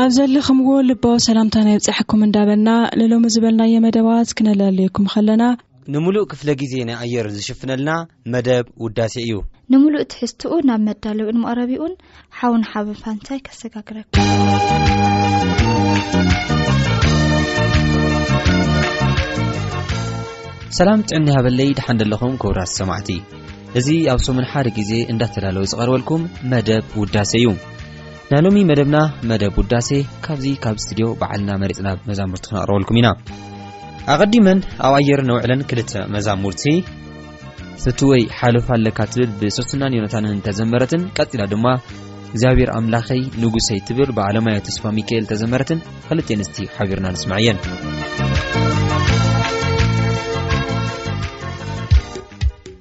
ኣብ ዘለኹምዎ ልባዊ ሰላምታና ይብጻሕኩም እንዳበልና ንሎሚ ዝበልናዮ መደባት ክነለልየኩም ከለና ንምሉእ ክፍለ ግዜ ናይ ኣየር ዝሽፍነልና መደብ ውዳሴ እዩ ንምሉእ ትሕዝትኡ ናብ መዳለዊኡን መቕረቢኡን ሓውን ሓብን ፋንታይ ከሰጋግረኩ ሰላም ጥዕኒ ሃበለይ ድሓን ደለኹም ክብራት ሰማዕቲ እዚ ኣብ ሰሙን ሓደ ግዜ እንዳተዳለወ ዝቐርበልኩም መደብ ውዳሴ እዩ ናይ ሎሚ መደብና መደብ ውዳሴ ካብዚ ካብ ስትድዮ በዓልና መሪፅና መዛሙርቲ ክነቕረበልኩም ኢና ኣቐዲመን ኣብ ኣየር ነውዕለን ክልተ መዛሙርቲ ፍትወይ ሓለፋ ኣለካ ትብል ብሶስናን ዮናታንን ተዘመረትን ቀፂላ ድማ እግዚኣብሔር ኣምላኸይ ንጉሰይ ትብል ብዓለማዮ ተስፋ ሚካኤል ተዘመረትን ክልተ ኣንስቲ ሓቢርና ንስማዕ እየን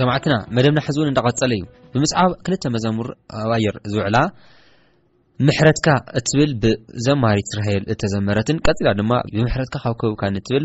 ሰማዕትና መደብና ሕዝውን እንዳቐፀለ እዩ ብምስዓብ ክልተ መዘሙር ኣብ ኣየር ዝውዕላ ምሕረትካ እትብል ብዘማሪት እስራኤል እተዘመረትን ቀፂላ ድማ ብምሕረትካ ካብ ከብካ ንትብል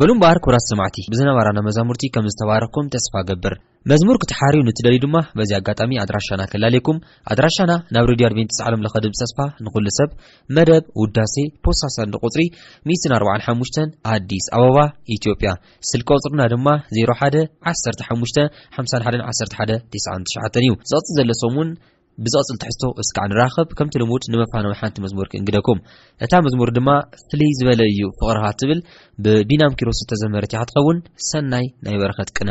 በሉ እምበኣር ክቡራት ሰማዕቲ ብዝነበራና መዛሙርቲ ከም ዝተባረኽኩም ተስፋ እገብር። መዝሙር ክትሓርዩ ንትደልዩ ድማ በዚ ኣጋጣሚ ኣድራሻና ከላልየኩም፣ ኣድራሻና ናብ ሬድዮ ኣድቬንቲስ ዓለምለኸ ድምጺ ተስፋ ንኹሉ ሰብ፣ መደብ ውዳሴ፣ ፖስታ ሳንዱቕ ቁጽሪ ሚእትን ኣርብዓን ሓሙሽተን ኣዲስ ኣበባ ኢትዮጵያ። ስልኪ ቁጽርና ድማ ዜሮ ሓደ ዓሰርተ ሓሙሽተ ሓምሳን ሓደን ዓሰርተ ሓደ ቴስዓን ትሽዓተን እዩ። ዝቕጽል ዘሎ ሰሙን ብዝቕጽል ትሕዝቶ እስካዕ ንራኸብ፣ ከምቲ ልሙድ ንመፋነዊ ሓንቲ መዝሙር ክእንግደኩም። እታ መዝሙር ድማ ፍልይ ዝበለ እዩ ፍቕርኻ ትብል ብቢናም ኪሮስ ዝተዘመረት እያ ክትኸውን። ሰናይ ናይ በረኸት ቅነ።